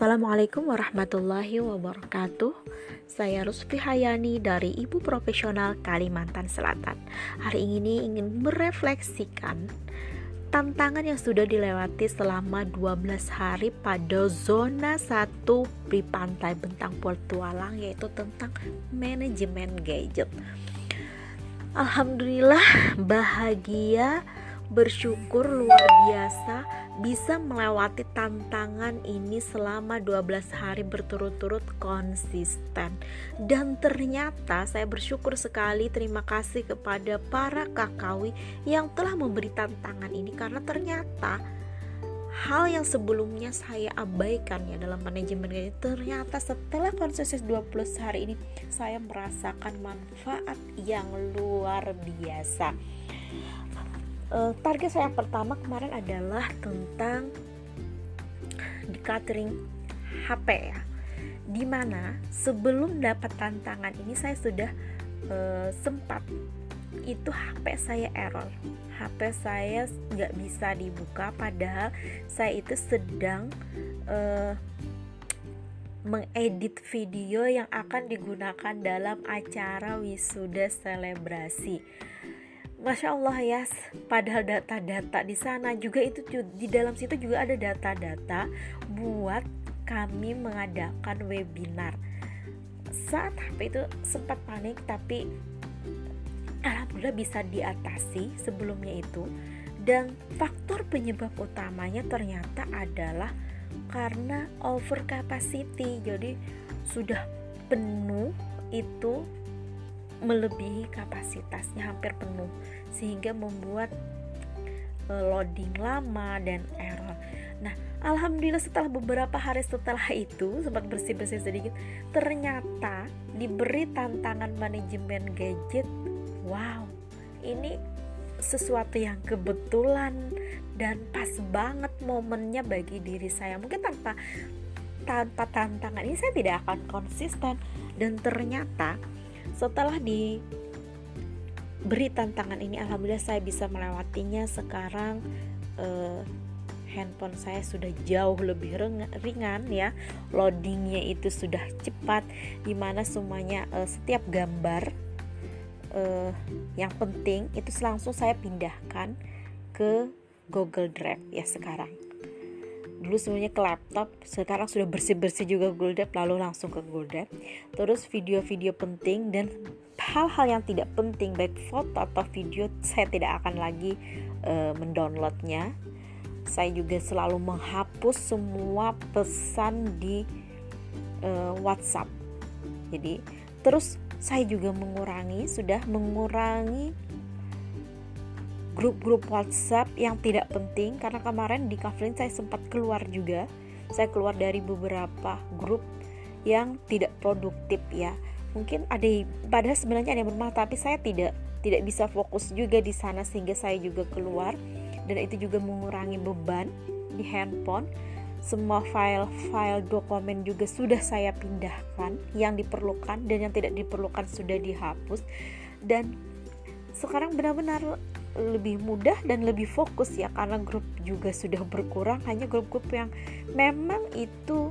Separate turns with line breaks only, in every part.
Assalamualaikum warahmatullahi wabarakatuh. Saya Rusfi Hayani dari Ibu Profesional Kalimantan Selatan. Hari ini ingin merefleksikan Tantangan yang sudah dilewati selama 12 hari pada zona 1 di Pantai Bentang Portualang Yaitu tentang manajemen gadget. Alhamdulillah bahagia bersyukur luar biasa bisa melewati tantangan ini selama 12 hari berturut-turut konsisten. Dan ternyata saya bersyukur sekali terima kasih kepada para kakawi yang telah memberi tantangan ini. Karena ternyata hal yang sebelumnya saya abaikan ya dalam manajemen ini ternyata setelah konsisten 20 hari ini saya merasakan manfaat yang luar biasa uh, target saya yang pertama kemarin adalah tentang decluttering HP ya. Di mana sebelum dapat tantangan ini saya sudah uh, sempat. Itu HP saya error. HP saya nggak bisa dibuka padahal saya itu sedang uh, mengedit video yang akan digunakan dalam acara wisuda selebrasi Masya Allah ya, padahal data-data di sana juga itu di dalam situ juga ada data-data buat kami mengadakan webinar. Saat HP itu sempat panik tapi alhamdulillah bisa diatasi sebelumnya itu dan faktor penyebab utamanya ternyata adalah karena over capacity. Jadi sudah penuh itu melebihi kapasitasnya hampir penuh sehingga membuat uh, loading lama dan error. Nah, alhamdulillah setelah beberapa hari setelah itu sempat bersih-bersih sedikit, ternyata diberi tantangan manajemen gadget. Wow, ini sesuatu yang kebetulan dan pas banget momennya bagi diri saya. Mungkin tanpa tanpa tantangan ini saya tidak akan konsisten dan ternyata setelah diberi tantangan ini alhamdulillah saya bisa melewatinya. Sekarang eh, handphone saya sudah jauh lebih ringan ya. Loadingnya itu sudah cepat di mana semuanya eh, setiap gambar eh, yang penting itu langsung saya pindahkan ke Google Drive ya sekarang dulu semuanya ke laptop sekarang sudah bersih-bersih juga Drive lalu langsung ke Drive. Terus video-video penting dan hal-hal yang tidak penting baik foto atau video saya tidak akan lagi uh, mendownloadnya. Saya juga selalu menghapus semua pesan di uh, WhatsApp. Jadi terus saya juga mengurangi sudah mengurangi grup-grup WhatsApp yang tidak penting karena kemarin di Kavlin saya sempat keluar juga. Saya keluar dari beberapa grup yang tidak produktif ya. Mungkin ada padahal sebenarnya ada yang bermanfaat tapi saya tidak tidak bisa fokus juga di sana sehingga saya juga keluar. Dan itu juga mengurangi beban di handphone. Semua file-file dokumen juga sudah saya pindahkan yang diperlukan dan yang tidak diperlukan sudah dihapus. Dan sekarang benar-benar lebih mudah dan lebih fokus ya karena grup juga sudah berkurang. Hanya grup-grup yang memang itu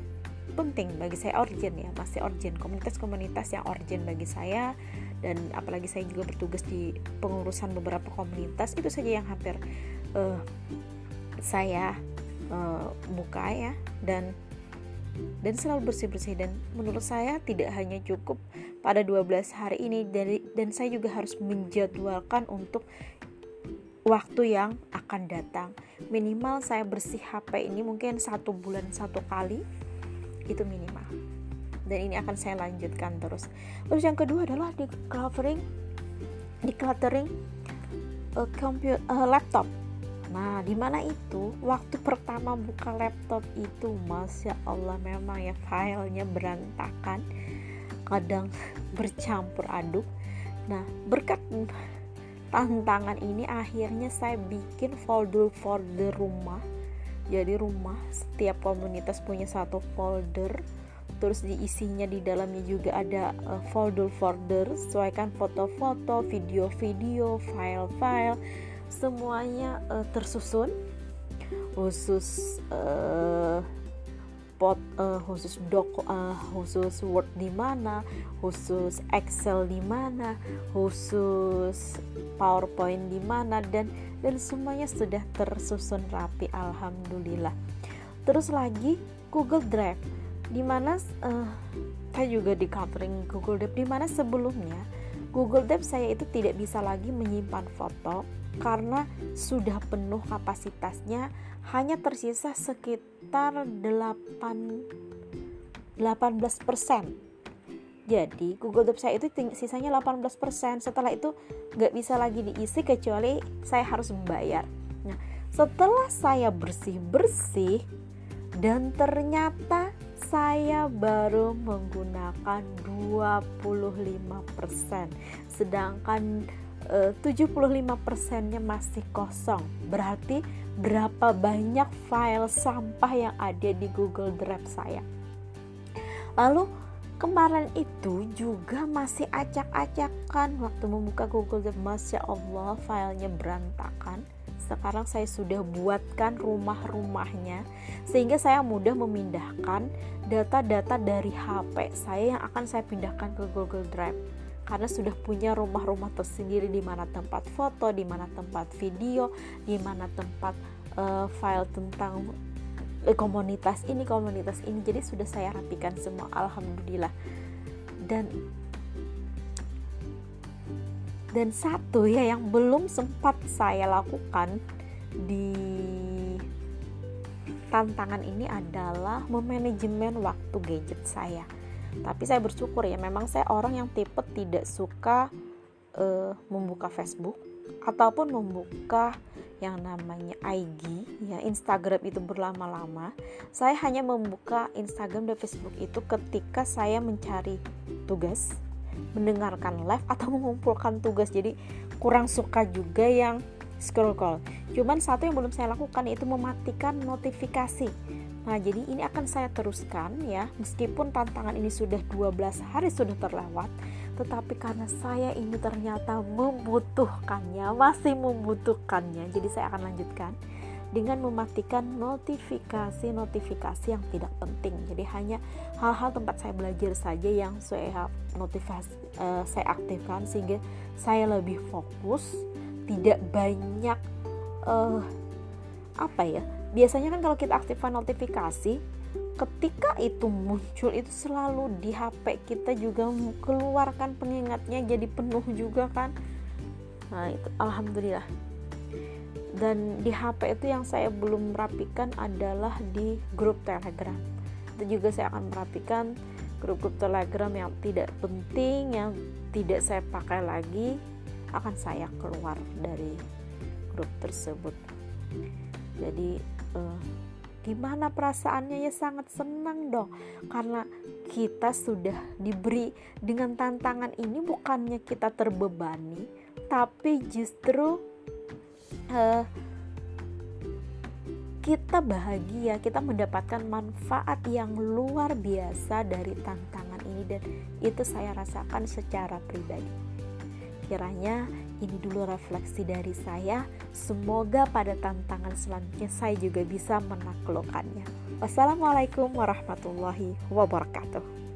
penting bagi saya urgent ya masih urgent. Komunitas-komunitas yang urgent bagi saya dan apalagi saya juga bertugas di pengurusan beberapa komunitas itu saja yang hampir uh, saya uh, buka ya. Dan dan selalu bersih-bersih. Dan menurut saya tidak hanya cukup pada 12 hari ini dari dan saya juga harus menjadwalkan untuk waktu yang akan datang. Minimal saya bersih HP ini mungkin satu bulan satu kali itu minimal. Dan ini akan saya lanjutkan terus. Terus yang kedua adalah di covering di cluttering uh, computer uh, laptop. Nah, di mana itu? Waktu pertama buka laptop itu, masya Allah memang ya filenya berantakan, kadang bercampur aduk. Nah, berkat tantangan ini akhirnya saya bikin folder-folder rumah. Jadi rumah setiap komunitas punya satu folder. Terus diisinya di dalamnya juga ada folder-folder sesuaikan foto-foto video-video file-file. Semuanya uh, tersusun. Khusus uh, pot uh, khusus doc uh, khusus Word di mana, khusus Excel di mana, khusus PowerPoint di mana dan dan semuanya sudah tersusun rapi alhamdulillah. Terus lagi Google Drive di mana uh, saya juga di covering Google Drive di mana sebelumnya Google Drive saya itu tidak bisa lagi menyimpan foto karena sudah penuh kapasitasnya hanya tersisa sekitar 8 18%. Jadi Google Drive saya itu sisanya 18%. Setelah itu nggak bisa lagi diisi kecuali saya harus membayar. Nah, setelah saya bersih-bersih dan ternyata saya baru menggunakan 25%. Sedangkan 75%-nya eh, masih kosong. Berarti berapa banyak file sampah yang ada di Google Drive saya. Lalu kemarin itu juga masih acak-acakan waktu membuka Google Drive. Masya Allah filenya berantakan. Sekarang saya sudah buatkan rumah-rumahnya sehingga saya mudah memindahkan data-data dari HP saya yang akan saya pindahkan ke Google Drive karena sudah punya rumah-rumah tersendiri di mana tempat foto, di mana tempat video, di mana tempat uh, file tentang uh, komunitas ini, komunitas ini. Jadi sudah saya rapikan semua, alhamdulillah. Dan dan satu ya yang belum sempat saya lakukan di tantangan ini adalah memanajemen waktu gadget saya tapi saya bersyukur ya memang saya orang yang tipe tidak suka uh, membuka Facebook ataupun membuka yang namanya IG ya Instagram itu berlama-lama. Saya hanya membuka Instagram dan Facebook itu ketika saya mencari tugas mendengarkan live atau mengumpulkan tugas. Jadi kurang suka juga yang scroll call cuman satu yang belum saya lakukan itu mematikan notifikasi Nah, jadi ini akan saya teruskan ya, meskipun tantangan ini sudah 12 hari sudah terlewat, tetapi karena saya ini ternyata membutuhkannya, masih membutuhkannya. Jadi saya akan lanjutkan dengan mematikan notifikasi-notifikasi yang tidak penting. Jadi hanya hal-hal tempat saya belajar saja yang saya notifikasi uh, saya aktifkan sehingga saya lebih fokus, tidak banyak uh, apa ya? Biasanya kan kalau kita aktifkan notifikasi ketika itu muncul itu selalu di HP kita juga keluarkan pengingatnya jadi penuh juga kan. Nah itu alhamdulillah. Dan di HP itu yang saya belum merapikan adalah di grup telegram. Itu juga saya akan merapikan grup-grup telegram yang tidak penting yang tidak saya pakai lagi akan saya keluar dari grup tersebut. Jadi uh, gimana perasaannya? Ya sangat senang dong. Karena kita sudah diberi dengan tantangan ini bukannya kita terbebani tapi justru uh, kita bahagia. Kita mendapatkan manfaat yang luar biasa dari tantangan ini. Dan itu saya rasakan secara pribadi kiranya ini dulu refleksi dari saya. Semoga pada tantangan selanjutnya saya juga bisa menaklukkannya. Wassalamualaikum warahmatullahi wabarakatuh.